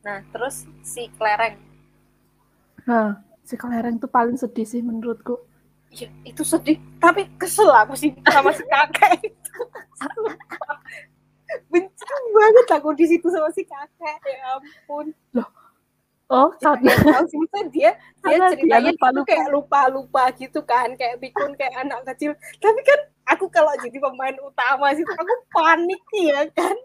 Nah, terus si Klereng. Nah, si Klereng tuh paling sedih sih menurutku. Iya, itu sedih. Tapi kesel aku sih sama si kakek itu. Benci banget aku di situ sama si kakek. Ya ampun. Loh, Oh, karena tahu sih dia dia ceritanya lupa, lupa, kayak lupa-lupa gitu kan, kayak pikun kayak anak kecil. Tapi kan aku kalau jadi pemain utama sih aku panik ya kan.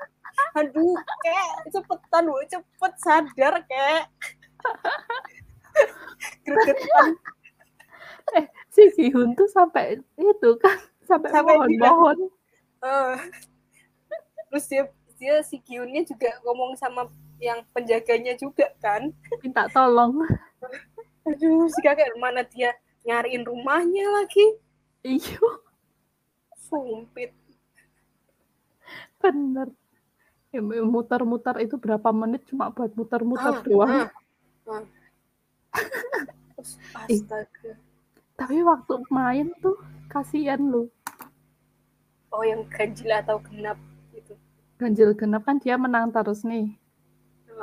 Aduh, kayak cepetan, woy, cepet sadar kayak. Gregetan. eh, si Gihun tuh sampai itu kan, sampai, sampai mohon-mohon. Uh, terus dia dia si Gihunnya juga ngomong sama yang penjaganya juga kan. Minta tolong. Aduh si kakek mana dia nyariin rumahnya lagi? Iyo sumpit. Bener. Ya, muter-muter itu berapa menit cuma buat muter-muter ah, doang. ah, ah. astaga. Tapi waktu main tuh kasihan lu. Oh yang ganjil atau genap itu ganjil genap kan dia menang terus nih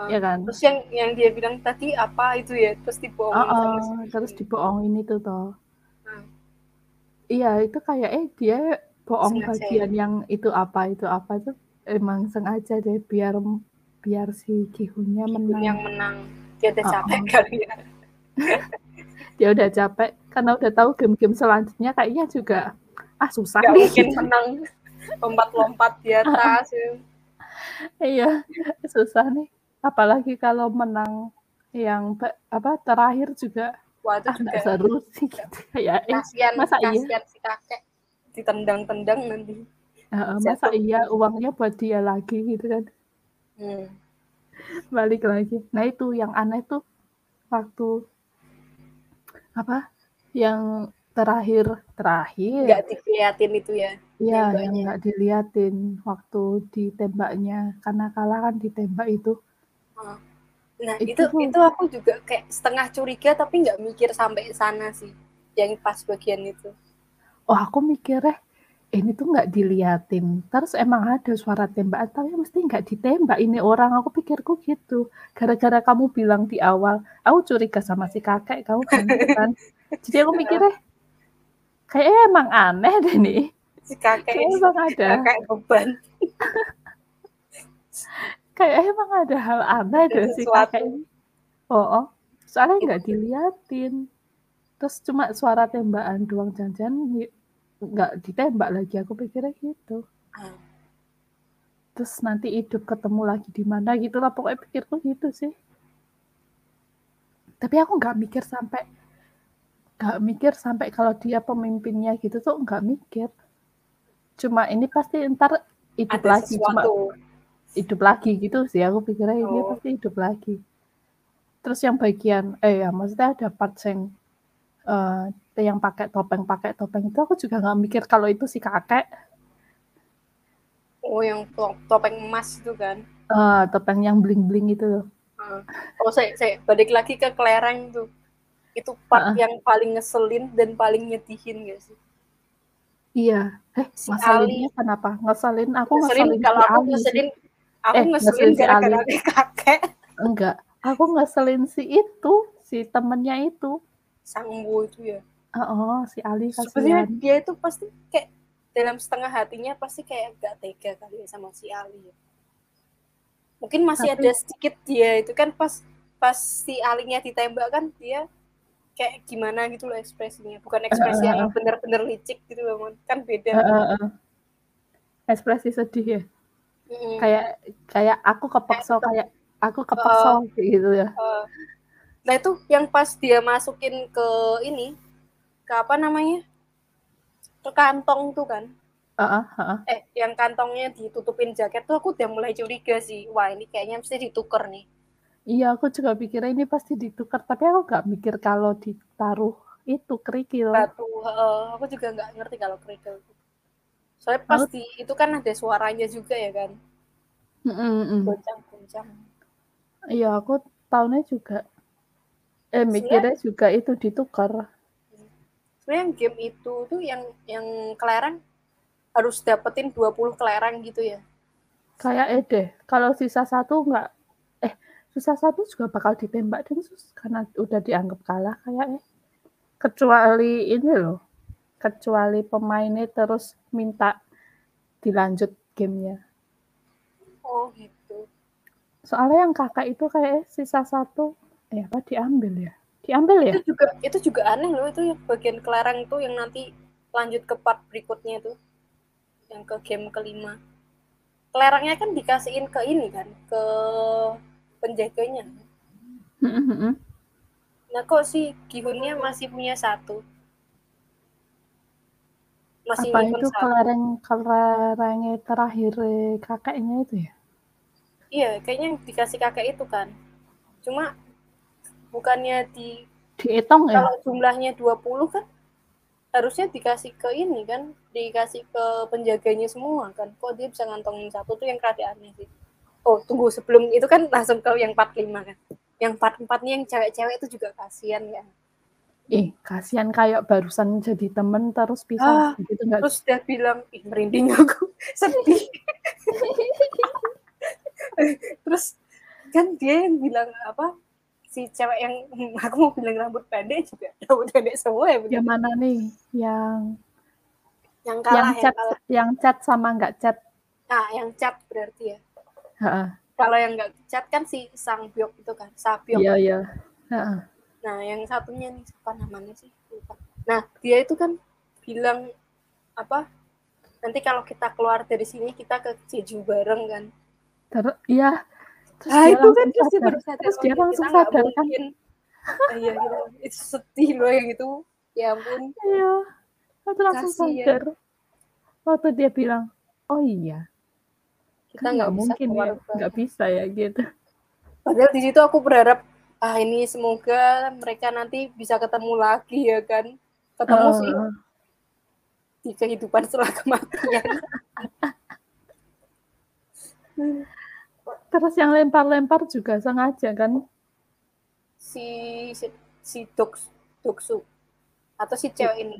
ya kan? terus yang yang dia bilang tadi apa itu ya? Terus dibohong oh, oh, terus dibohongin itu toh. Hmm. iya itu kayak eh dia bohong sengaja bagian ya? yang itu apa itu apa itu emang sengaja deh biar biar si Kihunnya menang. yang menang. Dia udah capek oh, oh. kali ya. Dia udah capek karena udah tahu game-game selanjutnya kayaknya juga ah susah Gak nih. mungkin menang. Lompat-lompat di atas ya. iya susah nih apalagi kalau menang yang apa terakhir juga Wah, itu ah, juga. seru sih gitu. Kayak eh, kasian, masa iya? si kakek. Ditendang-tendang nanti. Uh, masa iya uangnya buat dia lagi gitu kan? Hmm. balik lagi. Nah itu yang aneh tuh waktu apa? Yang terakhir terakhir. Nggak diliatin itu ya iya yang nggak diliatin waktu ditembaknya. Karena kalah kan ditembak itu Nah itu itu, itu aku juga kayak setengah curiga tapi nggak mikir sampai sana sih yang pas bagian itu. Oh aku mikirnya ini tuh nggak diliatin. Terus emang ada suara tembakan tapi mesti nggak ditembak ini orang. Aku pikirku gitu. Gara-gara kamu bilang di awal, aku curiga sama si kakek kamu kan. Jadi aku mikirnya kayak emang aneh deh nih. Si kakek kayak emang ada. Kakek beban. kayak emang ada hal aneh deh sih kakek ini. Oh, oh. soalnya nggak diliatin. Terus cuma suara tembakan doang jangan nggak ditembak lagi. Aku pikirnya gitu. Hmm. Terus nanti hidup ketemu lagi di mana gitu lah. Pokoknya pikirku gitu sih. Tapi aku nggak mikir sampai nggak mikir sampai kalau dia pemimpinnya gitu tuh nggak mikir. Cuma ini pasti ntar hidup ada lagi. Cuma hidup lagi gitu sih aku pikirnya oh. dia pasti hidup lagi terus yang bagian eh ya maksudnya ada part yang uh, yang pakai topeng pakai topeng itu aku juga nggak mikir kalau itu si kakek oh yang topeng emas itu kan uh, topeng yang bling bling itu uh. oh saya saya balik lagi ke kelereng tuh itu part uh. yang paling ngeselin dan paling nyedihin gak sih Iya, eh si ngeselinnya Ali. kenapa? Ngeselin aku ngeselin, ngeselin kalau aku ngeselin Aku eh, ngeselin gara-gara si kakek. Enggak, aku ngeselin si itu, si temennya itu. Sanggu itu ya. Oh, si Ali kasihan. dia itu pasti kayak dalam setengah hatinya pasti kayak gak tega kali ya sama si Ali. Ya. Mungkin masih Tapi, ada sedikit dia itu kan pas pas si Alinya ditembak kan dia kayak gimana gitu loh ekspresinya. Bukan ekspresi uh, uh, yang bener-bener licik gitu loh, kan beda. Uh, uh, uh. Ekspresi sedih ya hmm. kayak kayak aku kepeksa kayak aku kepeksa uh, gitu ya. Uh, nah itu yang pas dia masukin ke ini ke apa namanya? Ke kantong tuh kan? Uh, uh, uh. eh yang kantongnya ditutupin jaket tuh aku udah mulai curiga sih. Wah ini kayaknya mesti ditukar nih. Iya aku juga pikirnya ini pasti ditukar tapi aku nggak mikir kalau ditaruh itu kerikil. Batu uh, aku juga nggak ngerti kalau kerikil soalnya pasti oh. itu kan ada suaranya juga ya kan? Goncang-goncang. Iya aku tahunnya juga. Eh mikirnya juga itu ditukar. Sebenarnya game itu tuh yang yang kelereng harus dapetin 20 kelereng gitu ya? Kayak eh deh kalau sisa satu nggak eh sisa satu juga bakal ditembak dan sus karena udah dianggap kalah kayak eh. Kecuali ini loh kecuali pemainnya terus minta dilanjut gamenya. Oh gitu. Soalnya yang kakak itu kayak sisa satu eh apa diambil ya? Diambil ya? Itu juga itu juga aneh loh itu yang bagian kelereng itu yang nanti lanjut ke part berikutnya itu yang ke game kelima. Kelerengnya kan dikasihin ke ini kan ke penjaganya. Nah kok si Gihunnya masih punya satu masih apa itu kelereng kelerengnya terakhir kakeknya itu ya? Iya kayaknya dikasih kakek itu kan. Cuma bukannya di dihitung ya? kalau jumlahnya 20 kan harusnya dikasih ke ini kan dikasih ke penjaganya semua kan. Kok dia bisa ngantongin satu tuh yang keadaannya sih. Oh tunggu sebelum itu kan langsung ke yang 45 kan. Yang 44 nih yang cewek-cewek itu juga kasihan ya eh kasihan kayak barusan jadi temen terus pisah. Ah, gitu nggak terus dia bilang ih merinding aku. Sedih. Terus kan dia yang bilang apa si cewek yang aku mau bilang rambut pendek juga rambut pendek semua ya yang mana nih? Yang yang kalah yang chat yang, yang chat sama nggak chat? Nah yang chat berarti ya. Kalau yang nggak chat kan si sang biok itu kan sabiok iya iya nah yang satunya nih siapa namanya sih? Lupa. Nah dia itu kan bilang apa nanti kalau kita keluar dari sini kita ke Jeju bareng kan. Terus iya. Terus ah, itu kan terus dia baru sadar terus dia langsung sadar kan? ah, iya gitu itu sedih loh yang itu. Ya ampun. Iya. Itu langsung Kasih, sadar. Ya. waktu dia bilang oh iya. Kita kan nggak kan mungkin ya. nggak bisa ya gitu. Padahal di situ aku berharap ah ini semoga mereka nanti bisa ketemu lagi ya kan ketemu uh. sih di kehidupan setelah kematian Terus yang lempar-lempar juga sengaja kan? Si si, si Doksu atau si cewek ini?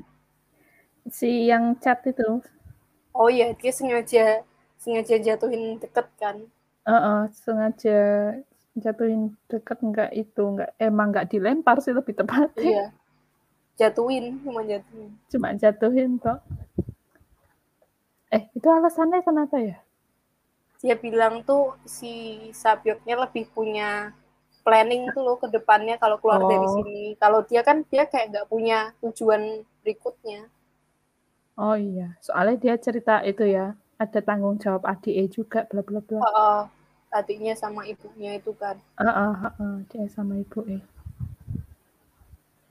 Si yang chat itu. Oh iya, dia sengaja sengaja jatuhin deket kan? Uh -uh, sengaja jatuhin deket enggak itu enggak emang enggak dilempar sih lebih tepat. Iya. Jatuhin, cuma jatuhin. Cuma jatuhin toh. Eh, itu alasannya kenapa ya? dia bilang tuh si Sabyoknya lebih punya planning tuh loh ke depannya kalau keluar oh. dari sini. Kalau dia kan dia kayak nggak punya tujuan berikutnya. Oh iya, soalnya dia cerita itu ya, ada tanggung jawab adik juga, bla bla bla. Uh, adiknya sama ibunya itu kan. Uh, uh, uh, uh, dia sama ibu eh.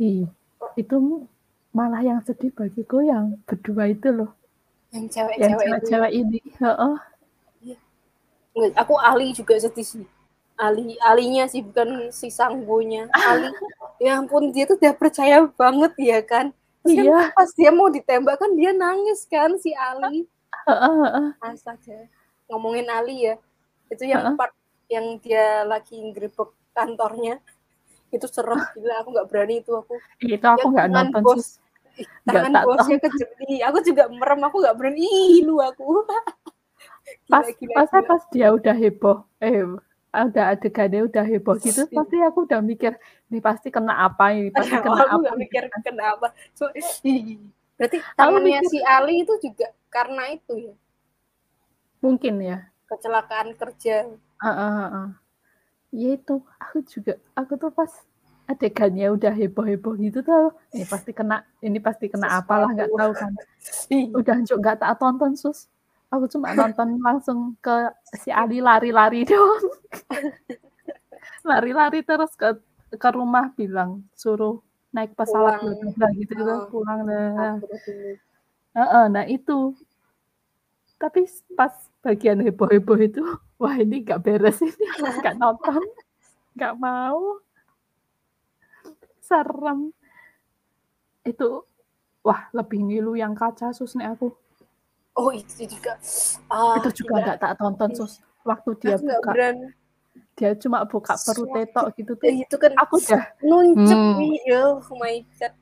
Ih, itu malah yang sedih bagiku yang berdua itu loh. Yang cewek-cewek yang cewek ini. Uh, uh aku Ali juga sedih sih. Ali alinya sih bukan si sanggunya. Ali ya ampun dia tuh udah percaya banget ya kan? Terus iya. kan pas dia mau ditembak kan dia nangis kan si Ali. Astaga ngomongin Ali ya itu yang part yang dia lagi nggerebek kantornya. Itu serem gila aku nggak berani itu aku. Itu aku nggak nonton bos. sih. tangan bosnya kejepit aku juga merem aku nggak berani. Ih, lu aku. Pas gila, pas gila. pas dia udah heboh eh udah adegannya udah heboh gitu iya. pasti aku udah mikir ini pasti kena apa ini? Pasti kena aku apa mikir kena apa. So, berarti tangannya si Ali itu juga karena itu ya? Mungkin ya kecelakaan kerja uh, uh, uh. ya itu aku juga aku tuh pas adegannya udah heboh heboh gitu tuh ini pasti kena ini pasti kena Sesuatu. apalah nggak tahu kan udah nggak tak tonton sus Aku cuma nonton langsung ke si Ali lari-lari dong. lari-lari terus ke ke rumah bilang suruh naik pesawat pulang. gitu oh. pulang nah. Uh, nah itu tapi pas bagian heboh-heboh itu wah ini nggak beres ini nggak nonton nggak mau serem itu wah lebih ngilu yang kaca sus nih aku Oh itu juga. Uh, itu juga nggak tak tonton sus. Waktu dia aku buka. Dia cuma buka perut tetok gitu tuh. itu kan aku udah nuncep hmm. oh my god.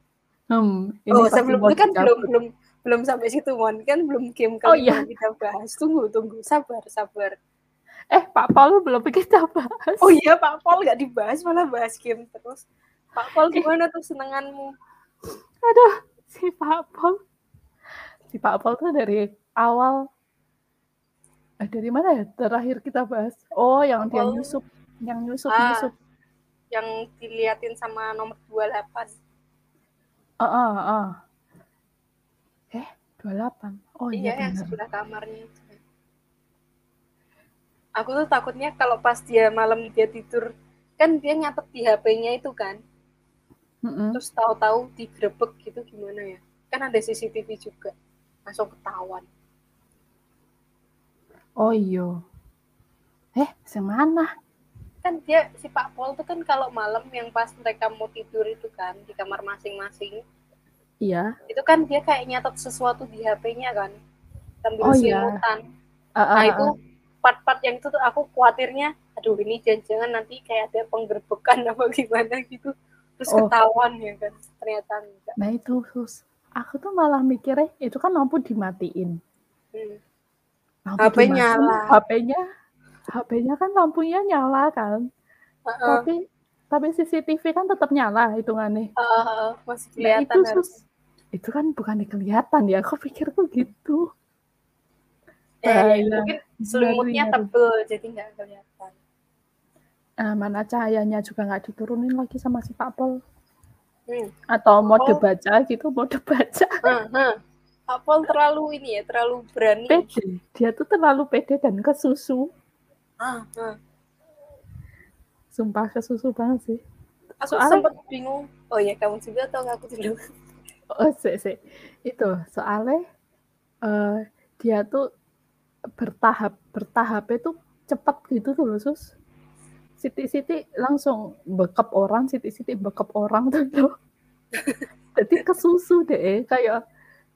Hmm, ini Oh, sebelum itu kan belum belum belum sampai situ, Mon. Kan belum game Oh, kelima iya. yang kita bahas. Tunggu, tunggu. Sabar, sabar. Eh, Pak Paul belum kita bahas. Oh iya, Pak Pol nggak dibahas, malah bahas game terus. Pak Pol gimana tuh senenganmu? Aduh, si Pak Paul. Si Pak Paul tuh dari awal eh, dari mana ya? Terakhir kita bahas. Oh, yang Pak dia Paul. nyusup, yang nyusup Ah. nyusup. Yang diliatin sama nomor 28. Ah, ah, ah. Eh, 28. Oh iya, iya yang sebelah kamarnya itu. Aku tuh takutnya kalau pas dia malam dia tidur, kan dia nyatet di HP-nya itu kan. Mm-mm. Terus tahu-tahu digrebek gitu gimana ya? Kan ada CCTV juga. Langsung ketahuan. Oh iya. Eh, semana? kan dia si Pak Pol tuh kan kalau malam yang pas mereka mau tidur itu kan di kamar masing-masing Iya. itu kan dia kayak nyatet sesuatu di HP-nya kan Oh, sambil iya. selimutan Ah, ah, nah ah, itu part-part yang itu tuh aku khawatirnya aduh ini jangan-jangan nanti kayak ada penggerbekan apa gimana gitu terus Oh. ketahuan ya kan ternyata enggak Nah itu sus. Aku tuh malah mikirnya itu kan lampu dimatiin. Hmm. Lampu HP dimatiin, nyala. HP-nya, HP-nya kan lampunya nyala kan. Heeh, Tapi tapi CCTV kan tetap nyala hitungannya. heeh, heeh, masih Nah kelihatan itu harus sus. Itu kan bukan kelihatan ya. Aku pikir tuh gitu. eh, ya, Bahaya. mungkin selimutnya tebel jadi nggak kelihatan Nah, mana cahayanya juga nggak diturunin lagi sama si Pak Pol. hmm. Atau mode Oh. baca gitu, mode baca. Hah, hah. Pak Pol terlalu ini ya terlalu berani Pede. Dia tuh terlalu pede dan kesusu. Ah, ah. Sumpah kesusu banget sih. Aku Soalnya- sempat bingung. Oh ya, kamu juga atau aku dulu? Oh, sih, sih. Itu soalnya eh, dia tuh bertahap, bertahap itu cepat gitu tuh loh, Sus. Siti-siti langsung bekap orang, siti-siti bekap orang tuh loh. Jadi kesusu deh, kayak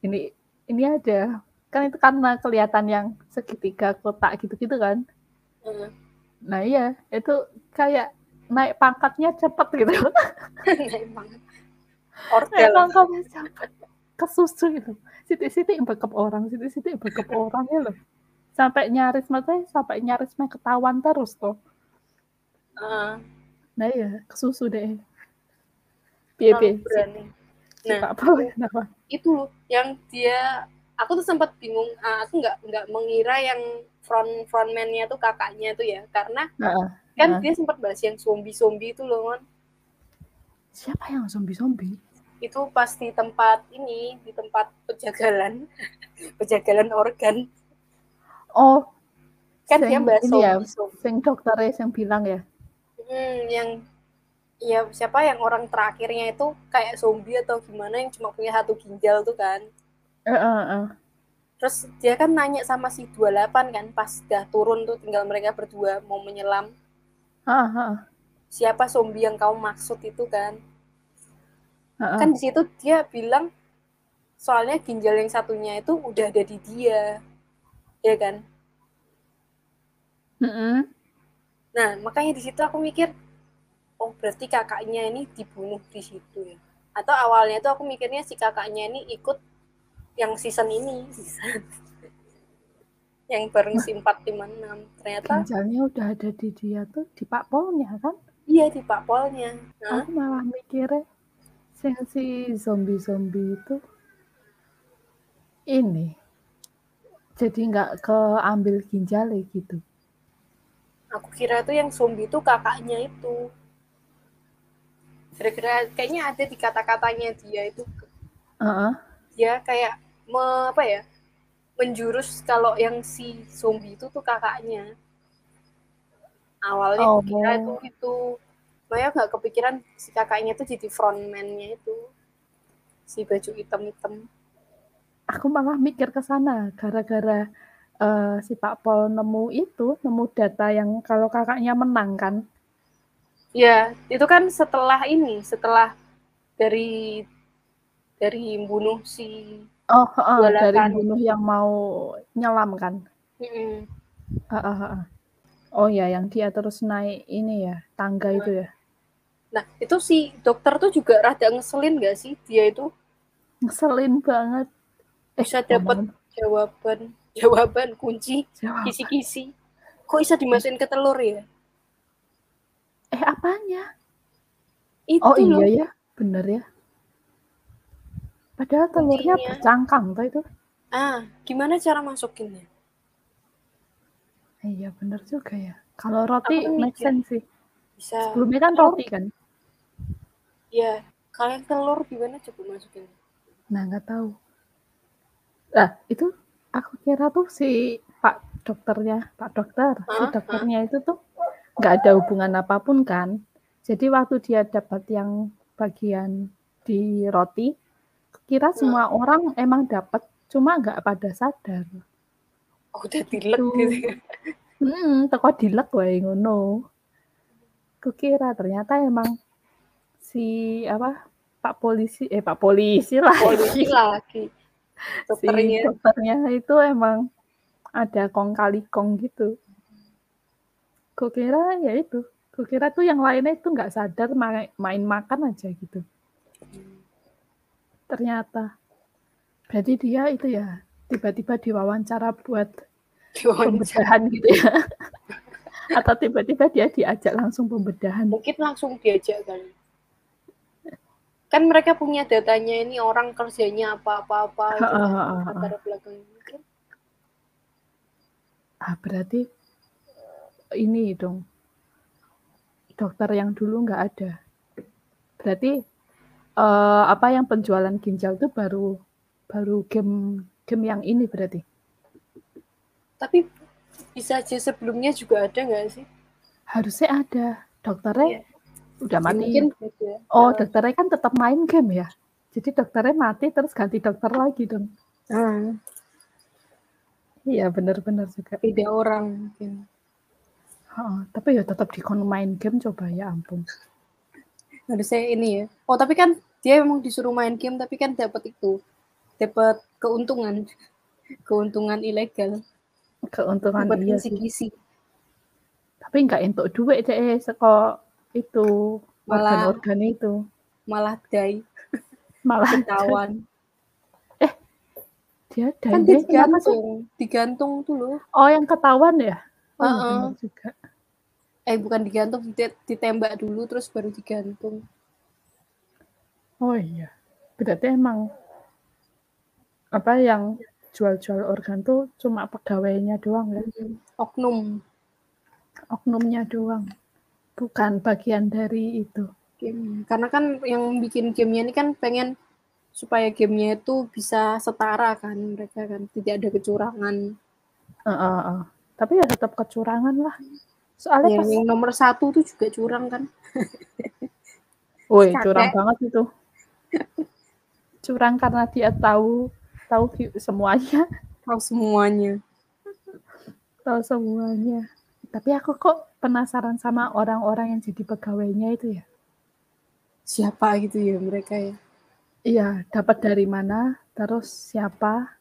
ini ini ada kan itu karena kelihatan yang segitiga kotak gitu-gitu kan. Heeh. Nah iya, itu kayak naik pangkatnya cepet gitu. Naik. Naik Ordel. pangkatnya cepet. Kesusu gitu. Siti-siti bekap orang, siti-siti bekap orang ya loh. Sampai nyaris maksudnya sampai nyaris main ketahuan terus tuh. Ah, Nah iya, kesusu deh. berani. si Nah, Paul kenapa? itu yang dia aku tuh sempat bingung. Ah, aku nggak nggak mengira yang front frontman-nya tuh kakaknya tuh ya, karena Heeh, kan dia sempat bahas yang zombie-zombie itu loh, kan. Siapa yang zombie-zombie? Itu pas di tempat ini, di tempat penjagalan, penjagalan organ. Oh, Kan dia sing bahas ini ya, zombie-zombie. sing dokternya yang bilang ya. Hmm, yang ya siapa yang orang terakhirnya itu kayak zombie atau gimana yang cuma punya satu ginjal tuh kan. Heeh, heeh. Terus dia kan nanya sama si 28 kan pas udah turun tuh tinggal mereka berdua mau menyelam. Heeh, heeh. Siapa zombie yang kamu maksud itu kan? Heeh. Kan di situ dia bilang soalnya ginjal yang satunya itu udah ada di dia. Ya kan? Mm-mm. Nah, makanya di situ aku mikir oh berarti kakaknya ini dibunuh di situ ya. Atau awalnya tuh aku mikirnya si kakaknya ini ikut yang season ini, season yang bareng si 456. Ternyata Ginjalnya udah ada di dia tuh di Pak Polnya kan? Iya di Pak Polnya. Hah? Aku malah mikirnya sing si zombie-zombie itu ini jadi nggak keambil ginjalnya gitu. Aku kira tuh yang zombie itu kakaknya itu. Kira-kira kayaknya ada di kata-katanya dia itu Heeh. dia kayak me, apa ya menjurus kalau yang si zombie itu tuh kakaknya awalnya Oh. kira itu itu Maya nggak kepikiran si kakaknya tuh jadi frontman-nya itu si baju hitam-hitam Aku malah mikir ke sana gara-gara eh, si Pak Pol nemu itu, nemu data yang kalau kakaknya menang kan. ya itu kan setelah ini setelah dari dari bunuh si Oh, heeh, dari bunuh yang mau nyelam kan. Mm-mm. Heeh, heeh. Oh ya, yang dia terus naik ini ya, tangga itu ya. nah itu si dokter tuh juga rada ngeselin gak sih dia itu Ngeselin banget. Eh, bisa dapat jawaban jawaban kunci kisi-kisi. Kok bisa dimasukin ke telur ya? Eh apanya? Itu oh iya loh. ya, bener ya. Padahal telurnya Kuncinya. bercangkang tuh itu. Ah, gimana cara masukinnya? Iya bener juga ya. Kalau roti make sense sih. Bisa. Sebelumnya kan roti kan. Iya. Kalian telur gimana coba masukin? Nah nggak tahu. Nah itu aku kira tuh si Pak dokternya, Pak dokter, si dokternya itu tuh nggak ada hubungan apa pun kan. Jadi waktu dia dapat yang bagian di roti, kira semua orang emang dapat, cuma nggak pada sadar. Oh, udah dilek gitu. Hmm, teko dilek wae ngono. Kukira ternyata emang si apa Pak polisi eh Pak polisi lah. Polisi lagi. Dokternya. Si dokternya itu emang ada kong kali kong gitu. Kukira ya itu. Kukira tuh yang lainnya itu nggak sadar main, main makan aja gitu. Ternyata. Berarti dia itu ya tiba-tiba diwawancara buat pembedahan gitu ya. Atau tiba-tiba dia diajak langsung pembedahan. Mungkin langsung diajak kali. Kan mereka punya datanya ini orang kerjanya apa-apa-apa gitu kan, belakang mungkin. Ah, berarti ini dong dokter yang dulu nggak ada. Berarti uh, apa yang penjualan ginjal itu baru baru game game yang ini berarti. Tapi bisa aja sebelumnya juga ada nggak sih? Harusnya ada. Dokternya yeah. udah mati. Mungkin ya. Oh, dokternya kan tetap main game ya. Jadi dokternya mati terus ganti dokter lagi dong. Hmm. Iya benar-benar juga. Beda orang mungkin. Oh, tapi ya tetap di main game coba ya ampun. Harusnya ini ya. Oh tapi kan dia memang disuruh main game tapi kan dapat itu dapat keuntungan. Keuntungan ilegal. Keuntungan dapat iya kisi tapi nggak untuk duit deh seko itu malah organ, itu. Malah dai. Malah ketahuan. Eh dia dai kan digantung. digantung tuh loh. Oh yang ketahuan ya? Oh, uh -uh. juga. Eh bukan digantung ditembak dulu terus baru digantung. Oh iya. Berarti emang apa yang jual-jual organ tuh cuma pegawainya doang ya? Oknum. Oknumnya doang. Bukan bagian dari itu. Game. Karena kan yang bikin gamenya ini kan pengen supaya gamenya itu bisa setara kan mereka kan tidak ada kecurangan. Uh, uh, uh. Tapi ya tetap kecurangan lah. Soalnya yang, pas... yang nomor satu tuh juga curang kan. Woi, curang banget itu. Curang karena dia tahu tahu semuanya. Tahu semuanya. Tahu semuanya. Tapi aku kok penasaran sama orang-orang yang jadi pegawainya itu ya? Siapa gitu ya mereka ya? Iya dapat dari mana? Terus siapa?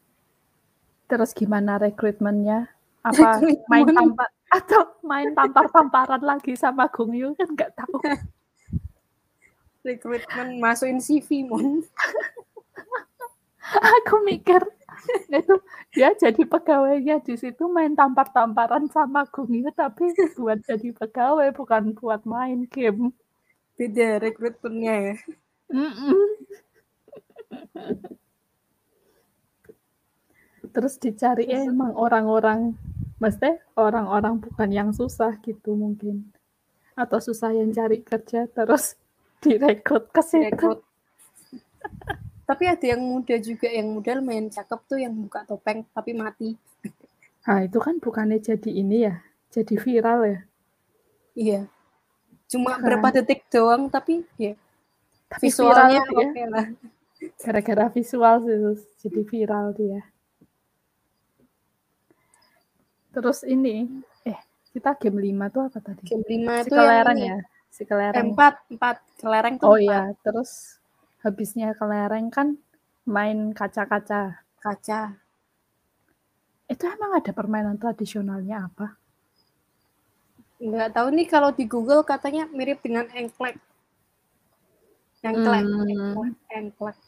Terus gimana rekrutmennya? Apa main tampar atau main tampar-tamparan lagi sama Gung Yu? Kan nggak tahu. Rekrutmen masukin CV mon aku mikir itu dia jadi pegawainya di situ main tampar-tamparan sama Gungi tapi buat jadi pegawai bukan buat main game. Beda rekrutmennya ya. Mm -mm. terus dicari eh, emang orang-orang mesti orang-orang bukan yang susah gitu mungkin. Atau susah yang cari kerja terus direkrut ke situ tapi ada yang muda juga yang muda main cakep tuh yang buka topeng tapi mati. Nah itu kan bukannya jadi ini ya jadi viral ya? Iya. Cuma kan. berapa detik doang tapi ya tapi visualnya viral, ya. lah. Gara-gara visual sih jadi viral dia. Terus ini eh kita game 5 tuh apa tadi? Game 5 si tuh kelereng ya? Si kelereng empat empat. Kelereng tuh oh iya terus habisnya kelereng kan main kaca-kaca. Kaca. Itu emang ada permainan tradisionalnya apa? Nggak tahu nih kalau di Google katanya mirip dengan engklek. Engklek, hmm. engklek, engklek.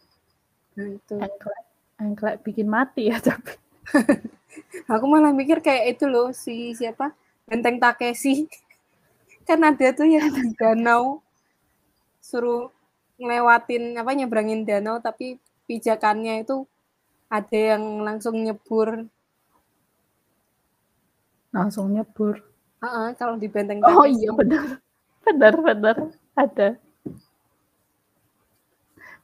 Nah, itu. Engklek, engklek bikin mati ya tapi. Aku malah mikir kayak itu loh si siapa Benteng Takeshi kan ada tuh yang di danau suruh ngelewatin apa nyebrangin danau tapi pijakannya itu ada yang langsung nyebur. Langsung nyebur? Uh-uh, kalau di benteng oh iya benar benar benar ada.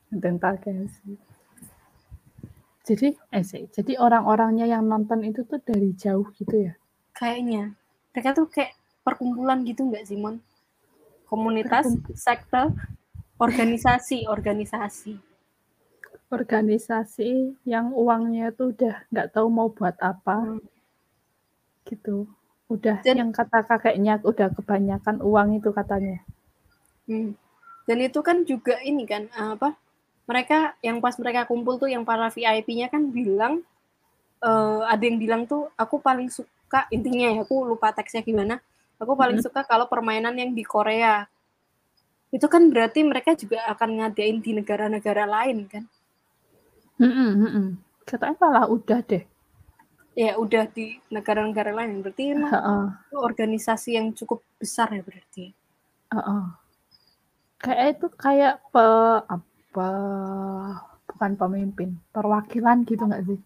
Benteng Takeshi jadi eh sih, jadi orang-orangnya yang nonton itu tuh dari jauh gitu ya? Kayaknya. Mereka tuh kayak perkumpulan gitu nggak Simon komunitas sekte organisasi organisasi organisasi yang uangnya tuh udah nggak tahu mau buat apa hmm. gitu udah dan, yang kata kakeknya udah kebanyakan uang itu katanya hmm. dan itu kan juga ini kan apa mereka yang pas mereka kumpul tuh yang para VIP-nya kan bilang uh, ada yang bilang tuh aku paling suka intinya ya aku lupa teksnya gimana aku paling hmm. suka kalau permainan yang di Korea itu kan berarti mereka juga akan ngadain di negara-negara lain kan hmm. Katanya malah udah deh. Ya udah di negara-negara lain. Berarti emang uh-uh. organisasi yang cukup besar ya berarti. Uh-uh. Kayak itu kayak pe apa bukan pemimpin, perwakilan gitu nggak sih?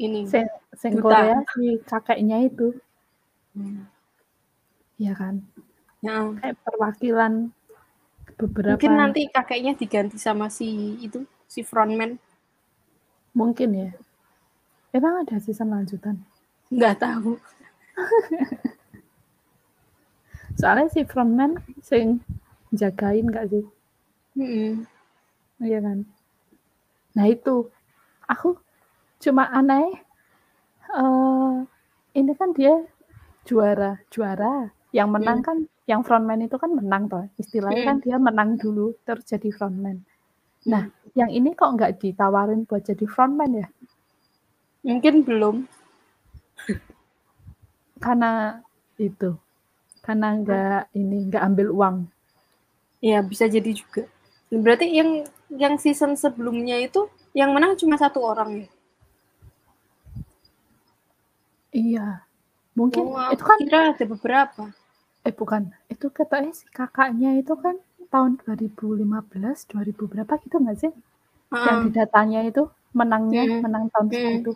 Ini. Sen, sen Korea si kakeknya itu. Hmm. Iya kan? Ya. Kayak perwakilan beberapa mungkin nanti kakeknya diganti sama si itu si frontman. Mungkin ya. Emang ada season lanjutan? Nggak tahu. Soalnya si frontman sing jagain gak sih? Hmm. iya kan? Nah itu. Aku cuma aneh uh, ini kan dia juara juara yang menang hmm. kan yang frontman itu kan menang toh. Istilahnya kan dia menang dulu terus jadi frontman. Nah yang ini kok nggak ditawarin buat jadi frontman ya? Mungkin belum. Karena itu karena nggak ini nggak ambil uang. Ya bisa jadi juga. Berarti yang yang season sebelumnya itu yang menang cuma satu orang ya? Iya. Mungkin oh, itu kan kira ada beberapa eh bukan itu katanya si kakaknya itu kan tahun 2015 2000 berapa gitu nggak sih uh-uh. yang di datanya itu menangnya hmm. menang tahun hmm. itu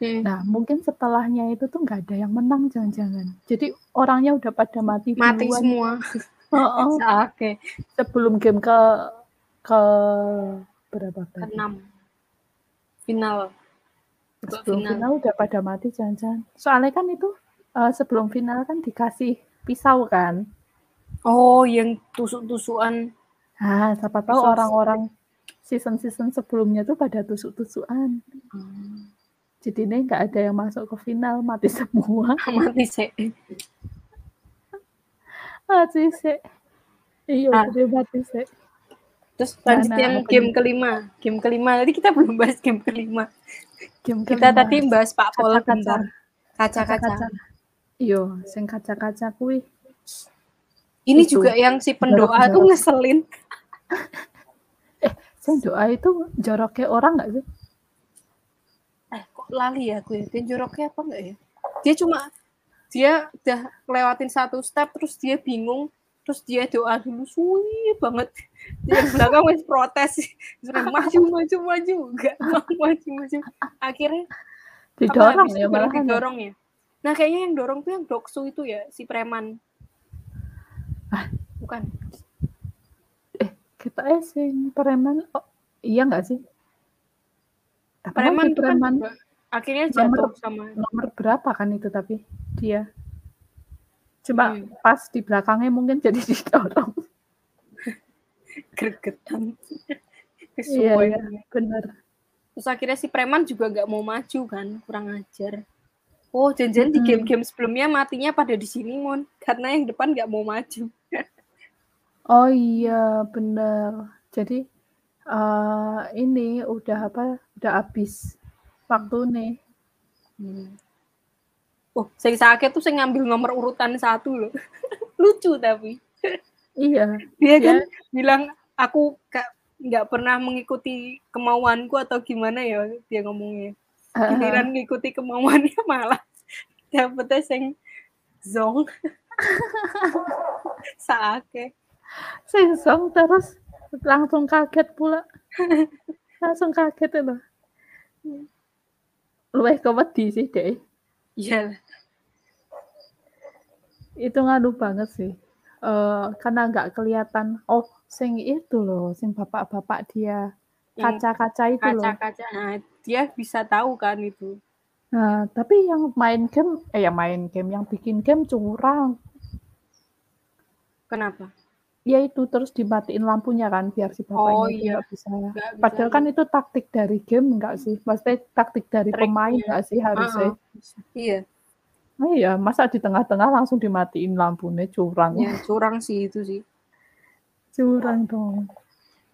hmm. nah mungkin setelahnya itu tuh nggak ada yang menang jangan-jangan jadi orangnya udah pada mati mati duluan. semua oh, oh. oke okay. sebelum game ke ke berapa ke enam final sebelum final. final udah pada mati jangan-jangan soalnya kan itu uh, sebelum final kan dikasih pisau kan. Oh, yang tusuk-tusukan. Ah, siapa tahu orang-orang season-season sebelumnya tuh pada tusuk-tusukan. Hmm. Jadi ini nggak ada yang masuk ke final, mati semua. mati sih. mati sih. Iya, ah. mati sih. Terus lanjut nah, yang game kelima. Game kelima, tadi kita belum bahas game kelima. Game kita kelima. tadi bahas Pak Pol bentar. Kaca-kaca. Iya, sing kaca-kaca kuwi. Ini itu. juga yang si pendoa tuh ngeselin. eh, sing doa itu joroknya orang nggak sih? Eh, kok lali ya gue? Dia joroknya apa enggak ya? Dia cuma dia udah lewatin satu step terus dia bingung terus dia doa dulu suwi banget dia belakang wes protes maju maju maju enggak mau maju maju akhirnya didorong ya malah didorong ya Nah, kayaknya yang dorong tuh yang Doksu itu ya, si preman. Ah, bukan. Eh, kita eh sing preman. Oh, iya nggak sih? Apa preman, preman kan akhirnya jatuh nomor, sama nomor berapa kan itu tapi dia cuma hmm. pas di belakangnya mungkin jadi didorong gregetan iya, iya benar terus akhirnya si preman juga nggak mau maju kan kurang ajar Oh, janjian hmm. di game-game sebelumnya matinya pada di sini, Mon. Karena yang depan nggak mau maju. oh iya, benar. Jadi uh, ini udah apa? Udah habis waktu nih. Hmm. Oh, saya sakit tuh saya ngambil nomor urutan satu loh. Lucu tapi. Iya. Dia kan ya. bilang aku nggak pernah mengikuti kemauanku atau gimana ya dia ngomongnya giliran ngikuti kemauannya malah dapetnya sing zong. Saake. Sing zong terus langsung kaget pula. Langsung kaget itu luweh kewedi sih deh iya. Itu ngadu banget sih. Uh, karena nggak kelihatan oh sing itu loh sing bapak-bapak dia kaca-kaca itu kaca loh. kaca. Nah dia bisa tahu kan itu. Nah tapi yang main game eh yang main game yang bikin game curang. Kenapa? Ya itu terus dimatiin lampunya kan biar si bapaknya Oh, iya. bisa. Padahal kan itu taktik dari game enggak sih? Maksudnya taktik dari Triknya. pemain enggak sih harusnya? Iya. Oh iya, masa di tengah-tengah langsung dimatiin lampunya curang. ya curang sih itu sih. Curang dong.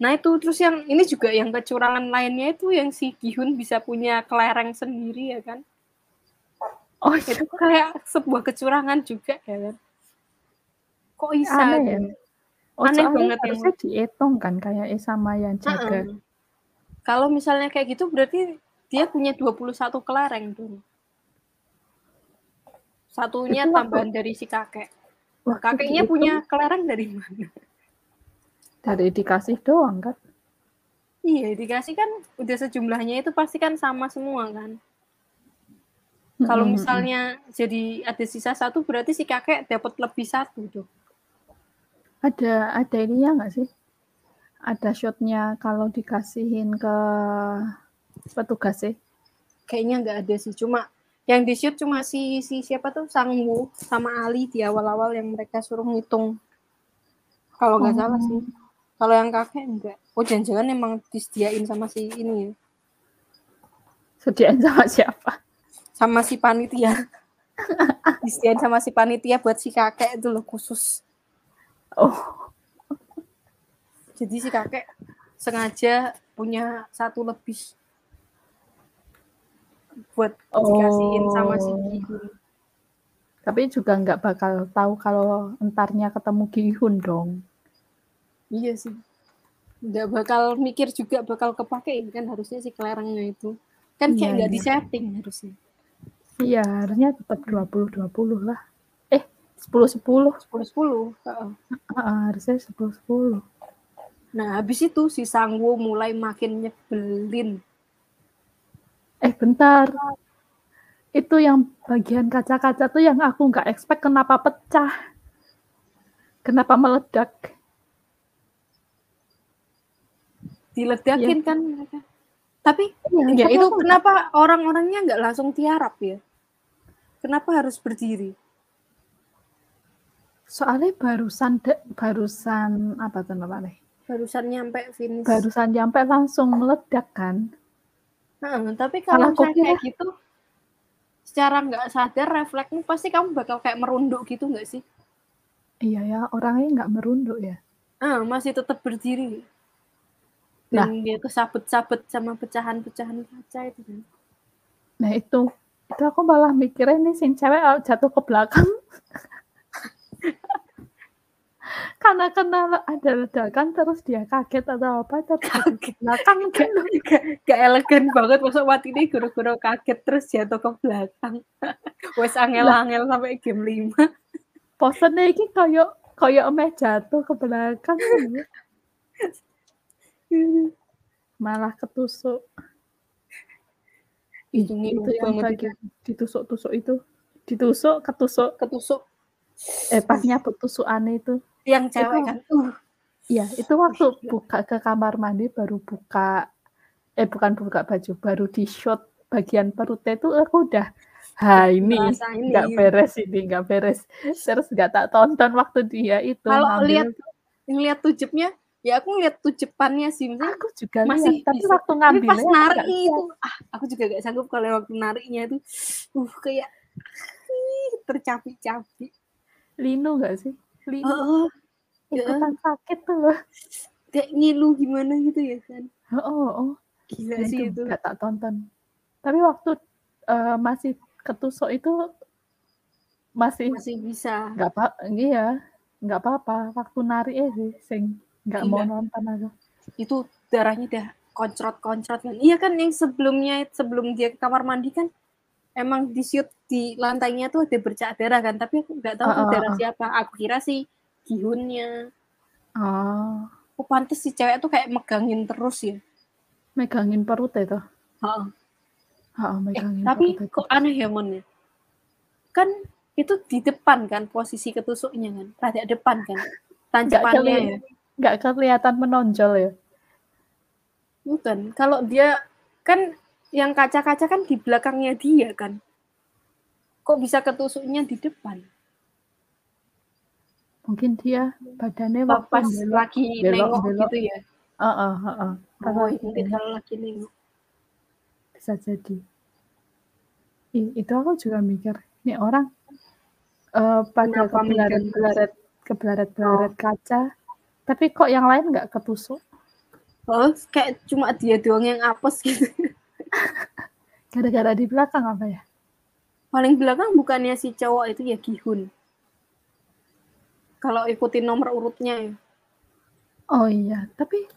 Nah itu terus yang ini juga yang kecurangan lainnya itu yang si Gihun bisa punya kelereng sendiri ya kan? Oh iya, Itu kayak sebuah kecurangan juga ya kan? Kok bisa? aneh ya. kan? Oh, Aneh banget yang- harusnya dihitung kan kayak eh sama yang jaga. Heeh. Kalau misalnya kayak gitu berarti dia punya 21 kelereng tuh. Satunya Itu waktu- tambahan dari si kakek. Waktu Kakeknya punya kelereng dari mana? Dari dikasih doang kan. Iya, dikasih kan udah sejumlahnya itu pasti kan sama semua kan. Kalau Mm-mm. misalnya jadi ada sisa satu berarti si kakek dapat lebih satu tuh. ada ada ininya nggak sih? Ada shotnya kalau dikasihin ke petugas sih. Kayaknya nggak ada sih, cuma yang di shoot cuma si si siapa tuh Sang Woo sama Ali di awal-awal yang mereka suruh ngitung. Kalau nggak Oh. salah sih. Kalau yang kakek enggak. Oh jangan-jangan emang disediain sama si ini ya, Sediain sama siapa? sama si panitia. disediain sama si panitia buat si kakek itu loh khusus. Oh, Jadi si kakek sengaja punya satu lebih buat dikasihin sama si Oh. Gihun. tapi juga nggak bakal tahu kalau entarnya ketemu Gihun dong. Iya sih. Nggak bakal mikir juga bakal kepake kan harusnya si kelerengnya itu. Kan kayak Iya, nggak iya. di-setting harusnya. Iya, harusnya tetap 20-20 lah. Eh, 10-10. 10-10. heeh. Ah, harusnya 10-10. Nah, habis itu si Sangwo mulai makin nyebelin. Eh, bentar. Itu yang bagian kaca-kaca tuh yang aku nggak expect kenapa pecah. Kenapa meledak. Diledakin kan mereka. Tapi Iya, ya tapi itu kenapa orang-orangnya nggak langsung tiarap ya? Kenapa harus berdiri? Soalnya barusan de- barusan apa tuh namanya? Barusan nyampe finish. Barusan nyampe langsung meledak kan. Heeh, tapi kalau misalnya kayak gitu, secara nggak sadar refleksmu pasti kamu bakal kayak merunduk gitu nggak sih? Iya ya, orangnya nggak merunduk ya. Ah, masih tetap berdiri. Nah. Dan dia kesabet-sabet sama pecahan-pecahan kaca itu kan. Nah itu, itu aku malah mikirnya nih sing cewek jatuh ke belakang. Karena kena ada ledakan terus dia kaget atau apa terus ke belakang kan. Gak, gak elegan banget masuk waktu ini guru-guru kaget terus jatuh ke belakang. Wes angel-angel sampai game 5. Posennya ini koyo koyo meh jatuh ke belakang. Malah ketusuk. Ih, Itu yang bagian ditusuk-tusuk itu. Ditusuk, ketusuk. Ketusuk Eh pas nyabut tusukannya itu. yang cewek Itu- kan. Uh, Iya, itu waktu buka ke kamar mandi baru buka eh bukan buka baju, baru di shot bagian perutnya itu aku udah ha ini nggak beres ini nggak beres terus nggak tak tonton waktu dia itu Kalau lihat ngeliat tujepnya, ya aku ngeliat tujepannya sih. Misalnya aku juga masih lihat, tapi bisa. waktu Tapi ngambilnya pas nggak itu, ah, aku juga gak sanggup kalau waktu nariknya itu, uh, kayak ih, tercapik-capik. linu nggak sih linu Oh, ikutan sakit tuh loh kayak ngilu gimana gitu ya kan. oh, oh, oh. Gila Nah, sih itu itu. nggak tak tonton tapi waktu eh, masih ketusuk itu masih Masih bisa. nggak apa iya nggak apa-apa waktu narik eh sih sing nggak mau Iya. nonton aku Itu darahnya udah koncrot-koncrot kan iya kan yang sebelumnya sebelum dia ke kamar mandi kan emang di shoot di lantainya tuh ada bercak darah kan tapi aku nggak tahu Uh, uh, darah siapa aku kira sih Gihunnya Oh, oh pantes si cewek tuh kayak megangin terus ya megangin perut itu. Heeh. Heeh, Eh, megangin tapi perut kok aneh ya Mon ya? Kan itu di depan kan posisi ketusuknya kan, rada depan kan, tanjakannya ya. Nggak kelihatan menonjol ya? Bukan, kalau dia kan yang kaca-kaca kan di belakangnya dia kan, kok bisa ketusuknya di depan? Mungkin dia badannya pas belok lagi belok nengok belok. gitu ya? Heeh, heeh. Pas Oh, lagi mungkin kalau lagi nengok. bisa jadi. Ih, itu aku juga mikir, nih orang eh, pada kebelaret-belaret Oh, kebelaret-belaret kaca, tapi kok yang lain nggak ketusuk? oh, kayak cuma dia doang yang apes gitu. Gara-gara di belakang apa ya? Paling belakang bukannya si cowok itu ya Gihun. Kalau ikutin nomor urutnya ya. Oh iya, tapi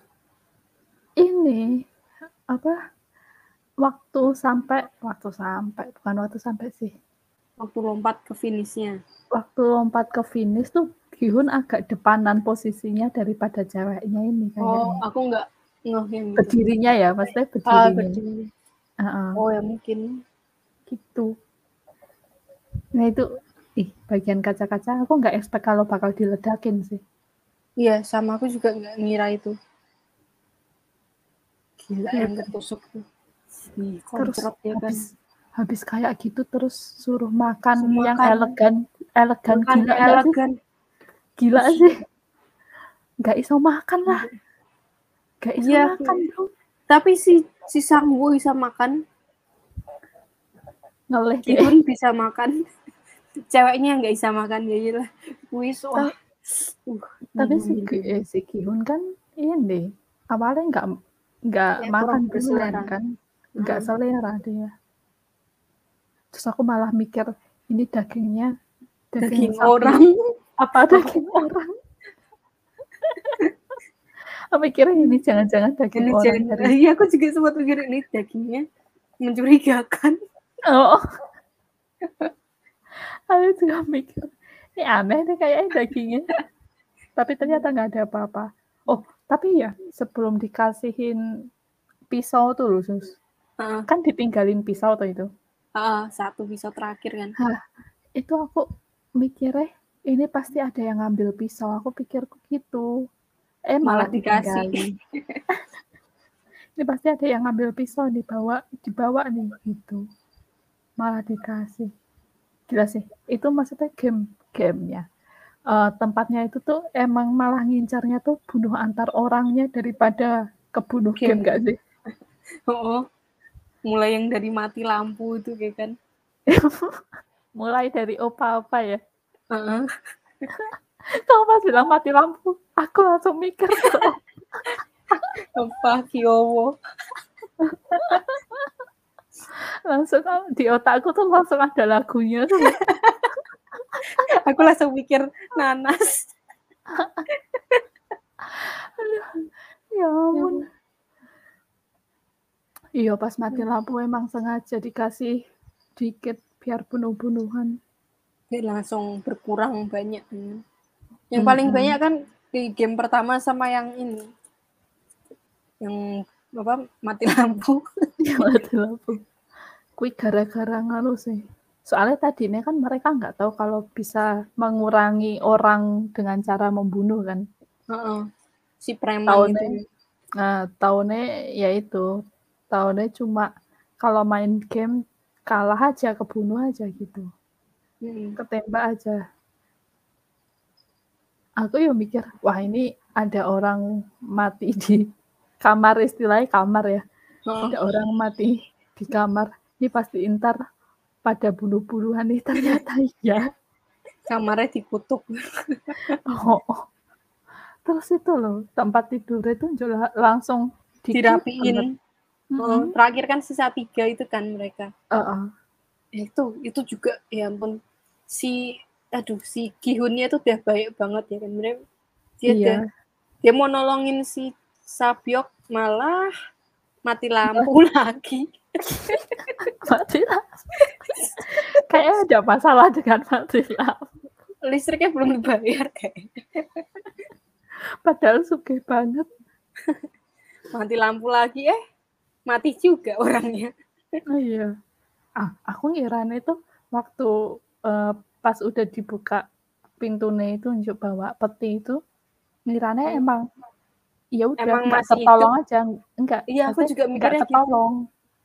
ini apa waktu sampai waktu sampai bukan waktu sampai sih waktu lompat ke finishnya. waktu lompat ke finish tuh Gihun agak depanan posisinya daripada ceweknya ini Oh, kayaknya aku nggak ngeh yang itu. berdirinya ya maksudnya Ah, berdirinya berdiri. Heeh, Oh ya mungkin. gitu nah itu ih bagian kaca-kaca aku nggak expect kalau bakal diledakin sih Iya, sama aku juga nggak ngira itu. Gila Iya yang ketusuk tuh. Terus ya kan. habis habis kayak gitu terus suruh makan Suruh yang makan. elegan elegan gila sih elegan. Gila sih nggak iso makan lah nggak iso Iya. makan bro Tapi si si Sangwoo bisa makan, deh Gihun bisa makan. Ceweknya nggak bisa makan ya iyalah. Wis wah. Uh, tapi si hmm, Gi- eh, si Gihun kan ini awalnya nggak nggak Kayak makan berselera. kan nggak Hmm. selera dia terus aku malah mikir ini dagingnya daging sapi, orang. Apa daging orang aku mikirnya ini jangan-jangan daging Ini orang jangan. dari Iya, aku juga sempat mikir ini dagingnya mencurigakan. oh aku juga mikir ini aneh nih kayaknya dagingnya tapi ternyata nggak ada apa-apa oh tapi ya sebelum dikasihin pisau tuh loh sus Heeh. kan ditinggalin pisau tuh itu Ah, satu pisau terakhir kan. itu aku mikirnya ini pasti ada yang ngambil pisau. Aku pikirku gitu. Eh Malah malah, dikasih. ini pasti ada yang ngambil pisau dibawa dibawa nih gitu. Malah dikasih. Gila sih. Itu maksudnya game gamenya. Eh, tempatnya itu tuh emang malah ngincarnya tuh bunuh antar orangnya daripada kebunuh game. Game. gak sih? Oh, mulai yang dari mati lampu itu kayak kan. mulai dari opa-opa ya Heeh. Kamu pas bilang mati lampu, aku langsung mikir tuh. Apa Kyowo? langsung di otakku tuh langsung ada lagunya. Aku langsung mikir nanas. ya ampun. Iya pas mati lampu emang sengaja dikasih dikit biar bunuh-bunuhan. Dia langsung berkurang banyak. kan. Yang paling Mm-mm. banyak kan di game pertama sama yang ini. Yang apa mati lampu. mati lampu. Kui gara-gara nganu sih. Soalnya tadinya kan mereka nggak tahu kalau bisa mengurangi orang dengan cara membunuh kan. Heeh. Si preman Tahunnya. itu. Nah, tahunnya ya itu. Tahunnya cuma kalau main game kalah aja, kebunuh aja gitu. Mm. Ketembak aja. Aku ya mikir, wah ini ada orang mati di kamar istilahnya kamar ya. Heeh. Ada orang mati di kamar. Ini pasti ntar pada bunuh-bunuhan nih ternyata ya. Kamarnya dikutuk. Oh, oh. Terus itu loh tempat tidur itu langsung dikit banget. Dirapiin. Mm-mm. Oh, terakhir kan sisa tiga itu kan mereka. Heeh. Ya, itu itu juga ya ampun si aduh si Gihunnya itu udah baik banget ya kan dia Iya. udah- dia mau nolongin si Sabyok malah mati lampu lagi. mati lampu. Kayaknya ada masalah dengan mati lampu. Listriknya belum dibayar kayak. Padahal sugih banget. mati lampu lagi eh mati juga orangnya. Oh iya. Ah, aku ngirane itu waktu uh, pas udah dibuka pintunya itu untuk bawa peti itu ngirane hmm. emang ya udah Emang nggak masih ketolong aja enggak Iya, aku juga mikirnya gitu. ketolong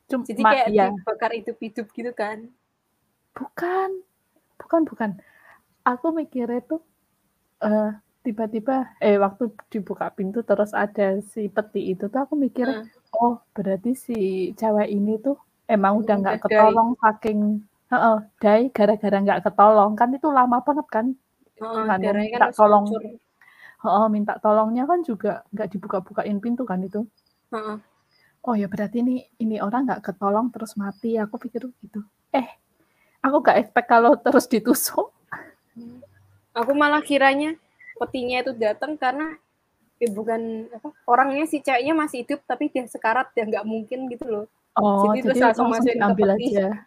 cuma Jadi kayak ya dibakar hidup-hidup gitu kan. bukan bukan bukan aku mikirnya tuh eh tiba-tiba eh waktu dibuka pintu terus ada si peti itu tuh aku mikirnya Heeh. oh berarti si cewek ini tuh emang udah Emang nggak ketolong saking heeh die gara-gara nggak ketolong. Kan itu lama banget kan? Heeh, Kan minta kan tolong. heeh minta tolongnya kan juga nggak dibuka-bukain pintu kan itu? Heeh. oh ya berarti ini ini orang nggak ketolong terus mati. Aku pikir gitu. Eh aku nggak expect kalau terus ditusuk. Aku malah kiranya petinya itu datang karena ya bukan apa orangnya si ceweknya masih hidup tapi dia sekarat ya nggak mungkin gitu loh. Oh Jadi terus jadi langsung langsung masukin ke diambil peti. aja.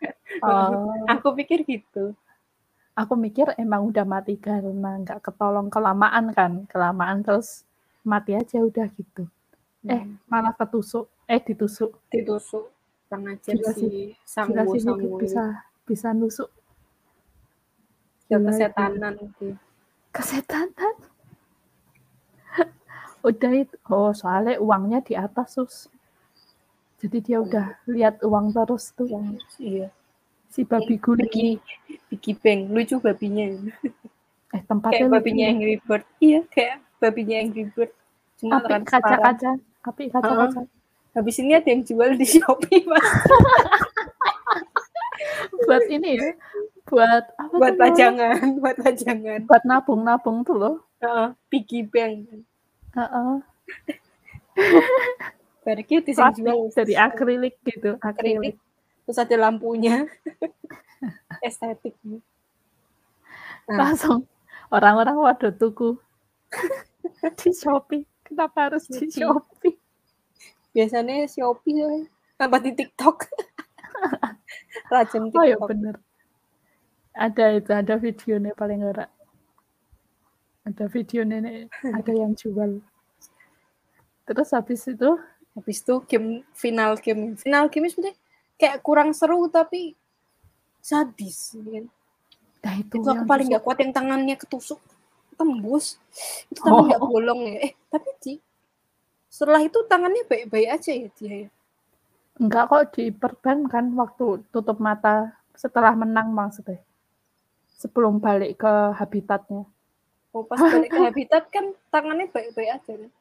Oh. Aku pikir gitu. aku mikir emang udah mati karena nggak ketolong kelamaan kan. Kelamaan terus mati aja udah gitu. Eh Hmm. malah ketusuk. Eh ditusuk. Ditusuk. Kurang ajar Gila si gila Sambo sih Sambo bisa bisa nusuk. Ya itu. kesetanan gitu. kesetanan? Udah itu. Oh soalnya uangnya di atas sus jadi dia udah lihat uang terus tuh Yang iya. si babi guling Bigi Bang lucu babinya. eh tempatnya Kayak babinya ya. Angry Bird. Iya, kayak babinya Angry Bird. Cuma api kaca-kaca api kaca-kaca Habis ini ada yang jual di Shopee, Mas. buat ini ya buat apa buat pajangan, buat pajangan. buat nabung-nabung tuh loh Heeh, Piggy Bank. Heeh. Very cute sih yang jual. dari akrilik gitu akrilik Akrilik. Terus ada lampunya. Estetik. Nah, langsung orang-orang waduh tuku di Shopee kenapa harus di Shopee. Biasanya Shopee. Tambah di TikTok. Rajin oh ya TikTok. bener ada itu ada videonya paling ora ada videonya nih, ada yang jual terus habis itu Habis itu game final game. Final game sebenarnya kayak kurang seru tapi sadis. ya kan. nah itu, Itu aku paling nggak kuat yang tangannya ketusuk tembus. Itu tangan nggak Oh. bolong ya. Eh tapi di setelah itu tangannya baik-baik aja ya dia. ya. enggak kok diperban kan waktu tutup mata setelah menang maksudnya sebelum balik ke habitatnya Oh, pas balik ke habitat kan tangannya baik-baik aja. Kan?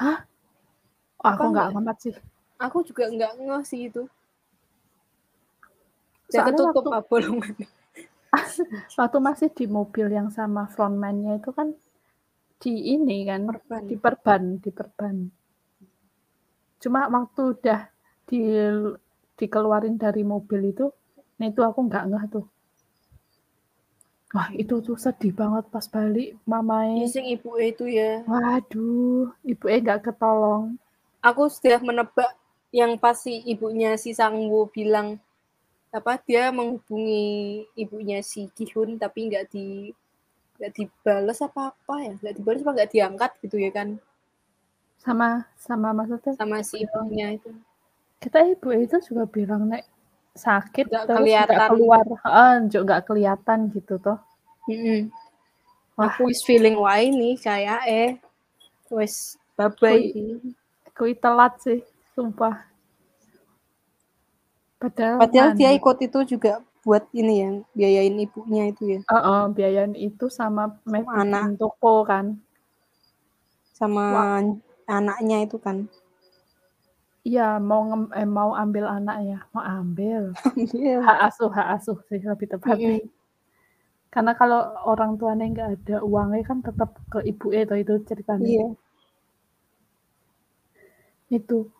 Oh, aku Apa nggak amat sih Aku juga nggak ngeh sih itu. Soalnya ketutup waktu, apa bolongannya. waktu masih di mobil yang sama frontman-nya itu kan di ini kan Perban. diperban diperban cuma waktu udah di dikeluarin dari mobil itu nah itu aku nggak ngeh tuh wah itu tuh sedih banget pas balik mamae. Sing ibu itu ya. waduh ibu eh nggak ketolong. Aku sudah menebak yang pasti ibunya si Sangwo bilang apa dia menghubungi ibunya si Gihun tapi nggak di nggak dibales apa apa ya? Nggak dibales apa nggak diangkat gitu ya kan? Sama sama maksudnya? Sama si ibunya itu. Kita ibu itu juga bilang nek sakit Nggak terus nggak kelihatan. keluar juga nggak kelihatan gitu toh Mm-mm. Wah. aku is feeling wah ini kayak eh wes babai Kui- telat sih sumpah padahal padahal dia nganu. ikut itu juga buat ini ya biayain ibunya itu ya Heeh, biayain itu sama anak. toko kan. sama Wah. anaknya itu kan Iya, mau ngem, eh, mau ambil anak ya, mau ambil. Iya. Hak asuh, hak asuh sih lebih tepatnya. Mm-mm. Karena kalau orang tuanya nggak ada uangnya kan tetap ke ibu itu itu ceritanya. iya Itu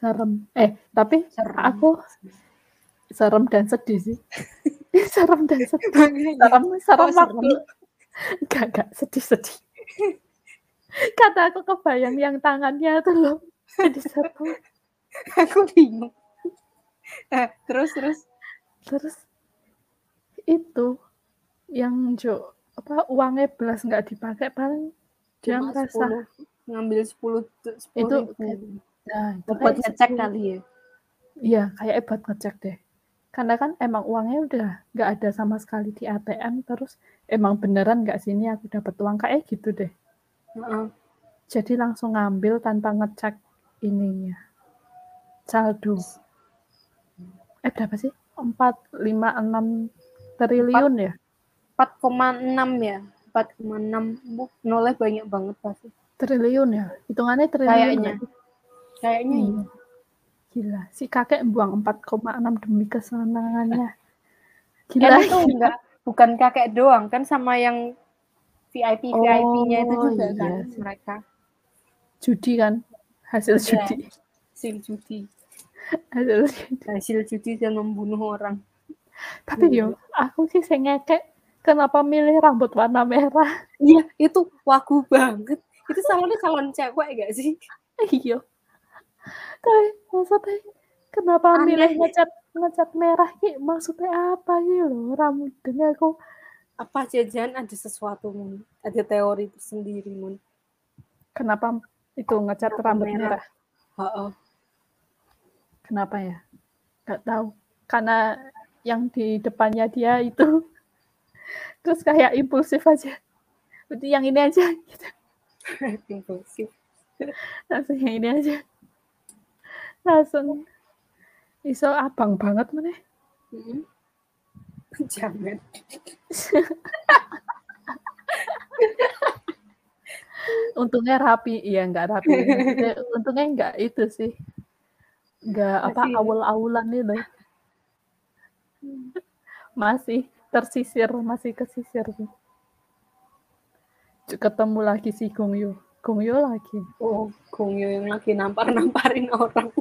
serem. Eh, tapi Serem. aku serem dan sedih sih. serem dan sedih. Makanya. Serem, serem Oh, waktu. Enggak, enggak, sedih-sedih. Kata aku kebayang yang tangannya tuh loh jadi satu. aku bingung. Eh, terus terus Terus itu yang Jo apa uangnya belas nggak dipakai paling dia 10, ngambil 10 tu- 10 Itu ribu. nah itu buat ngecek 10 kali ya. Iya, kayak buat ngecek deh. Karena kan emang uangnya udah nggak ada sama sekali di ATM, terus emang beneran nggak sini aku dapat uang kayak gitu deh. Heeh. Jadi langsung ngambil tanpa ngecek ininya. Saldo. Eh berapa sih? 4, 5, 6 triliun ya? 4,6 ya. 4,6 Bu, nolnya banyak banget pasti. Triliun ya? Hitungannya triliun Kayaknya. sih? Kayaknya Iya. iya. Gila, si kakek buang 4,6 demi kesenangannya. Kan Gila. itu enggak bukan kakek doang kan sama yang VIP VIP-nya itu Oh, juga iya kan mereka. Judi kan? Hasil Iya. judi. Hasil judi. Hasil judi. Hasil judi dan membunuh orang. Tapi Iya. yo, aku sih sing ngekek kenapa milih rambut warna merah? Iya, itu wagu banget. Itu salonnya salon cewek gak sih? Iya. Tapi maksudnya kenapa Aneh. milih ngecat ngecat merah ki? Maksudnya apa sih lo rambutnya aku Apa jajan ada sesuatu mun? Ada teori sendiri mun. kenapa itu ngecat rambut merah? merah? Heeh. Kenapa ya? Gak tahu. Karena yang di depannya dia itu terus kayak impulsif aja. Berarti yang ini aja gitu. Impulsif. Langsung yang ini aja. Langsung iso abang banget mana? Mm-mm. Jangan. Untungnya rapi, iya nggak rapi. Untungnya nggak itu sih, nggak apa awul-awulan itu. Masih tersisir, masih kesisir. Ketemu lagi si Gong Yoo. Gong Yoo lagi. Oh, Gongyo yang lagi nampar-namparin orang.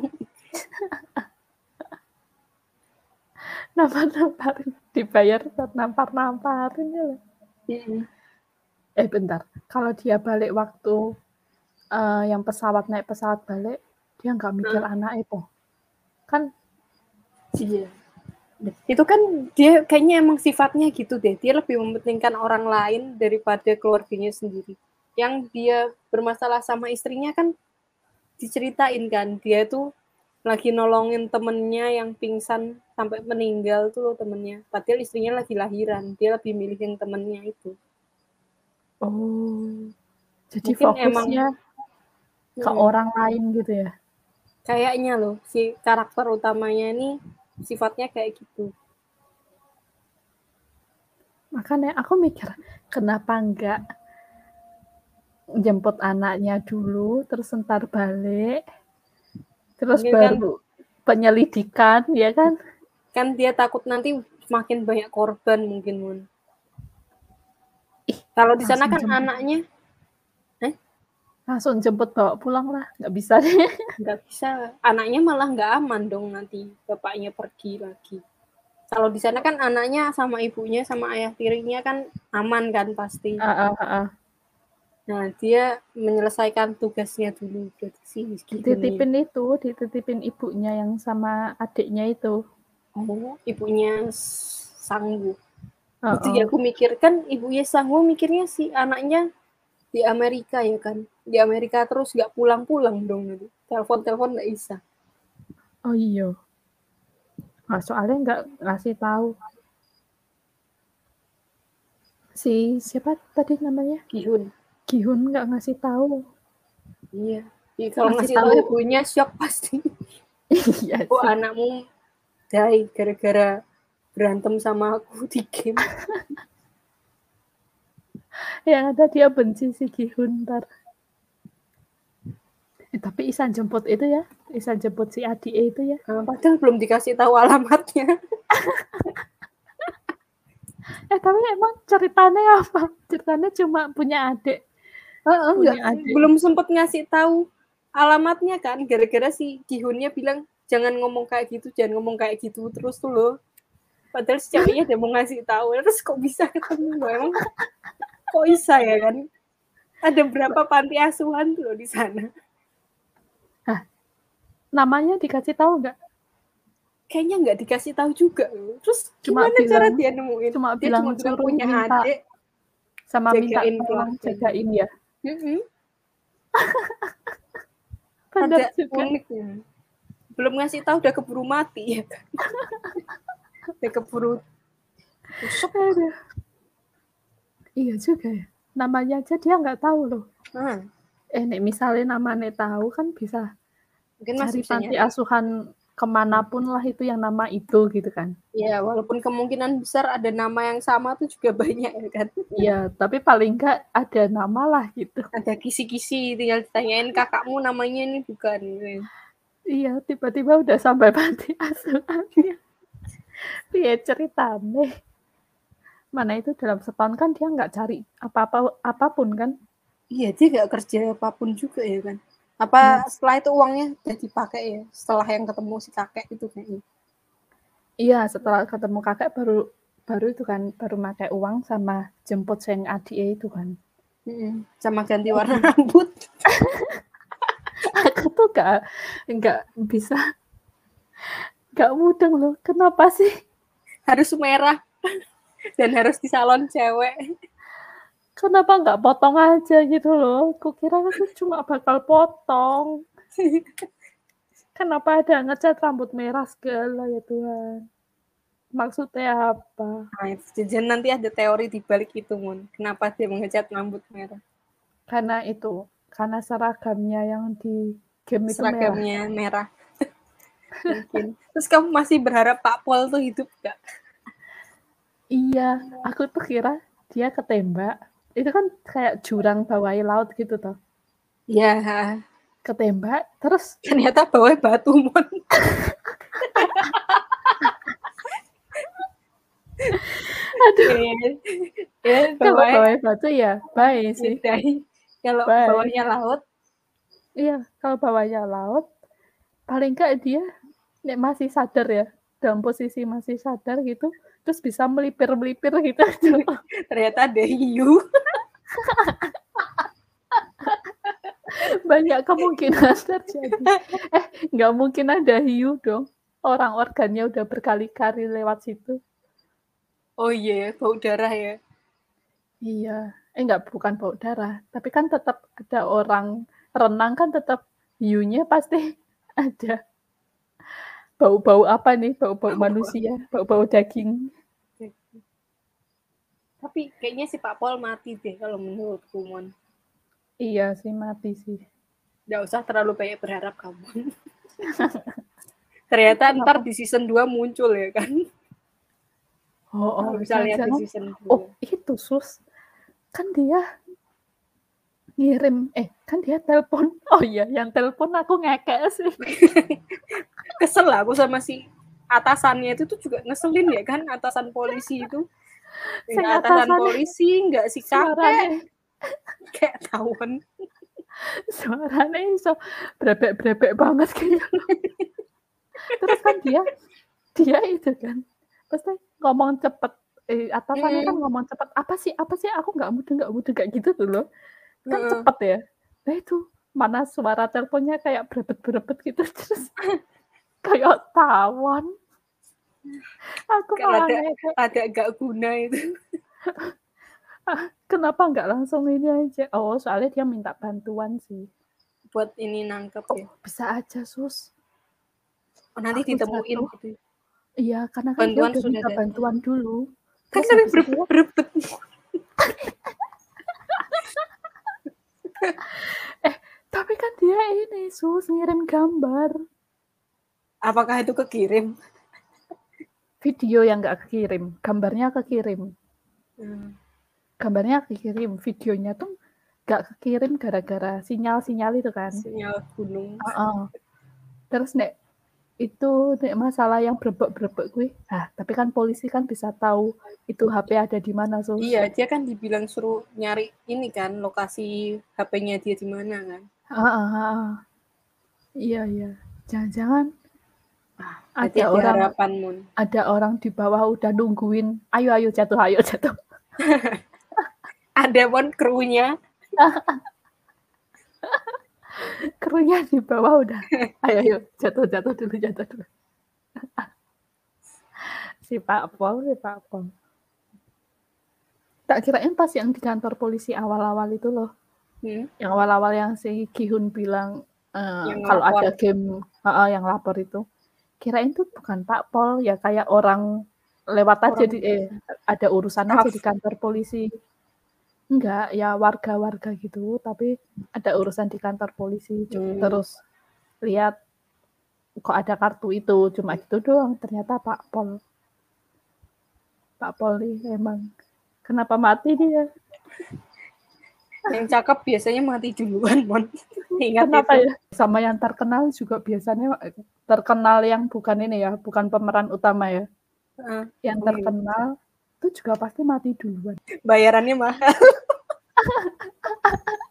Nampar-namparin. Dibayar buat nampar-namparin ya. loh. Mm-mm. Eh bentar, kalau dia balik waktu eh, yang pesawat naik pesawat balik, dia nggak mikir anak itu. Kan Iya. Itu kan dia kayaknya emang sifatnya gitu deh. Dia lebih mementingkan orang lain daripada keluarganya sendiri. Yang dia bermasalah sama istrinya kan diceritain kan. Dia tuh lagi nolongin temennya yang pingsan sampai meninggal tuh loh temennya. Padahal istrinya lagi lahiran. Dia lebih milih yang temennya itu. Oh, jadi Mungkin emang- fokusnya ke Mm. orang lain gitu ya? Kayaknya loh si karakter utamanya ini sifatnya kayak gitu. Makanya aku mikir, kenapa enggak jemput anaknya dulu, terus ntar balik, terus Mungkin kan- baru penyelidikan, ya kan? kan dia takut nanti semakin banyak korban mungkin Mun. Ih, Kalau di sana kan jemput. anaknya Langsung jemput bawa pulang lah, nggak bisa deh. nggak bisa, anaknya malah nggak aman dong nanti bapaknya pergi lagi. Kalau di sana kan anaknya sama ibunya sama ayah tirinya kan aman kan pasti. Ah, ah, ah, ah. Nah dia menyelesaikan tugasnya dulu gitu nih. Dititipin itu, dititipin ibunya yang sama adiknya itu. Oh, ibunya S- Sanggu. Oh, Itu ya aku mikir kan ibunya Sanggu mikirnya si anaknya di Amerika ya kan. Di Amerika terus nggak pulang-pulang dong gitu. Telepon-telepon nggak bisa. Oh iya. Nah, soalnya nggak ngasih tahu. Si siapa tadi namanya? Gihun. Gihun nggak ngasih tahu. Iya. Ya, kalau Ngasih ngasih tahu ibunya shock pasti. Iya Oh anakmu die gara-gara berantem sama aku di game. Yang ada dia benci si Gihun ntar. Eh, tapi Isan jemput itu ya, Isan jemput si adik itu ya. Nah, padahal belum dikasih tahu alamatnya. Eh tapi emang ceritanya apa? Ceritanya cuma punya adik. Heeh, Punya nggak- adik. belum sempet ngasih tahu alamatnya kan gara-gara si Gihunnya bilang jangan ngomong kayak gitu jangan ngomong kayak gitu terus tuh loh padahal ceweknya dia mau ngasih tahu terus kok bisa ketemu loh emang kok bisa ya kan Ada berapa panti asuhan tuh di sana? Hah, namanya dikasih tahu nggak? Kayaknya nggak dikasih tahu juga Terus cuma gimana bilang, cara dia nemuin? Cuma dia bilang cuma suruh punya minta adik. sama minta jagain keluarga. jagain ya. Mm-mm. Bener Ada juga. uniknya. Belum ngasih tahu udah keburu mati ya kan? udah keburu tusuk. Aduh. Iya juga ya. Namanya aja dia nggak tahu loh. Hmm. Eh, nek misalnya namanya tahu kan bisa Mungkin cari panti asuhan ke mana pun lah itu yang nama itu gitu kan. Ya, walaupun kemungkinan besar ada nama yang sama tuh juga banyak ya kan. Iya, tapi paling nggak ada nama lah gitu. Ada kisi-kisi tinggal ditanyain kakakmu namanya ini bukan. Iya, tiba-tiba udah sampai panti asuhannya. Piye ceritanya? Mana itu dalam setahun kan dia nggak cari apa-apa apa pun kan? Iya, dia gak kerja apa pun juga ya kan. Apa setelah itu uangnya udah dipakai ya? Setelah yang ketemu si kakek itu kayaknya. Iya, setelah ketemu kakek baru baru itu kan baru pakai uang sama jemput sing adike itu kan. Mm-mm. Sama ganti warna rambut. Aku tuh gak nggak bisa nggak mudeng loh. Kenapa sih? Harus merah. Dan harus di salon cewek. Kenapa nggak potong aja gitu loh? Kukira aku cuma bakal potong. Kenapa ada ngecat rambut merah segala ya Tuhan? Maksudnya apa? Nah, jajan nanti ada teori di balik itu, Mun. Kenapa dia mengecat rambut merah? Karena itu, karena seragamnya yang di game itu merah. Seragamnya merah. Mungkin. Terus kamu masih berharap Pak Pol tuh hidup gak? Iya, aku tuh kira dia ketembak. Itu kan kayak jurang bawahi laut gitu toh. Ya, Ketembak, terus ternyata bawa batu, Mun. aduh, ya, kalau bawahnya bawahi batu ya baik sih. dari kalau bawahnya laut Iya, kalau bawahnya laut, paling enggak dia nek masih sadar ya, dalam posisi masih sadar gitu, terus bisa melipir-melipir gitu. ternyata hiu Banyak kemungkinan terjadi. Eh, nggak mungkin ada hiu dong. Orang organnya udah berkali-kali lewat situ. oh iya bau darah ya Iya, eh nggak bukan bau darah, tapi kan tetap ada orang renang kan tetap hiunya pasti ada. Bau-bau apa nih? Bau-bau manusia, bau-bau daging. tapi kayaknya si Pak Pol mati deh kalau menurutku Mon. Iya sih mati sih. nggak usah terlalu banyak berharap kamu. Ternyata ntar di season 2 muncul ya kan? Oh, oh bisa lihat di season 2 oh itu sus, kan dia ngirim, eh kan dia telepon. Oh iya, yang telepon aku ngekek sih. kesel lah aku sama si atasannya itu tuh juga ngeselin ya kan atasan polisi itu Nggak atasan polisi nggak si kakek Suaranya, kayak tawon suaranya iso brebek-brebek banget gitu. Terus kan dia, dia itu kan, pasti ngomong cepet. Eh, atasannya kan ngomong cepet. Apa sih, apa sih? Aku nggak mudah, nggak mudah kayak gitu tuh loh. Kan Heeh. cepet ya. Nah itu mana suara teleponnya kayak brebet-brebet gitu terus kayak tawon. Aku malah ada- agak gak guna itu Kenapa nggak langsung ini aja? Oh, soalnya dia minta bantuan sih. buat ini nangkep ya Oh, bisa aja, Sus. oh, nanti Aku ditemuin jatuh. gitu Iya, karena kan Bantuan dia udah minta bantuan dulu. kan Terus tapi berebet tapi kan dia ini, Sus, ngirim gambar. apakah itu kekirim Video yang nggak kekirim, gambarnya kekirim. Hmm. Gambarnya kekirim, videonya tuh nggak kekirim gara-gara sinyal-sinyal itu kan. sinyal gunung Heeh. Terus nek itu nek masalah yang berebek-berebek gue, ah tapi kan polisi kan bisa tahu itu HP ada di mana, Sus. iya dia kan dibilang suruh nyari ini kan lokasi HP-nya dia di mana kan Heeh, heeh. Iya, iya. Jangan-jangan ada ada orang harapan Mun ada orang di bawah udah nungguin, ayo ayo jatuh, ayo jatuh. ada pun krunya Krunya di bawah udah, "Ayo ayo, jatuh jatuh dulu jatuh dulu." Si Pak Pol si Pak Pol. Tak kirain pas yang di kantor polisi awal-awal itu loh. Hmm. Yang awal-awal yang si Gi-hun bilang, Yang kalau ada game heeh, yang lapor itu. Kirain tuh bukan Pak Pol, ya kayak orang lewat aja Orang di eh, ada urusan aja di kantor polisi. Enggak, ya warga-warga gitu, tapi ada urusan di kantor polisi, Mmm. terus lihat kok ada kartu itu, cuma gitu doang, ternyata Pak Pol. Pak Pol nih emang kenapa mati dia? Yang cakep biasanya mati duluan, Mon. Ingat Kenapa itu. ya? Sama yang terkenal juga biasanya terkenal yang bukan ini ya, bukan pemeran utama ya. Heeh. Yang iya. terkenal itu juga pasti mati duluan. Bayarannya mahal.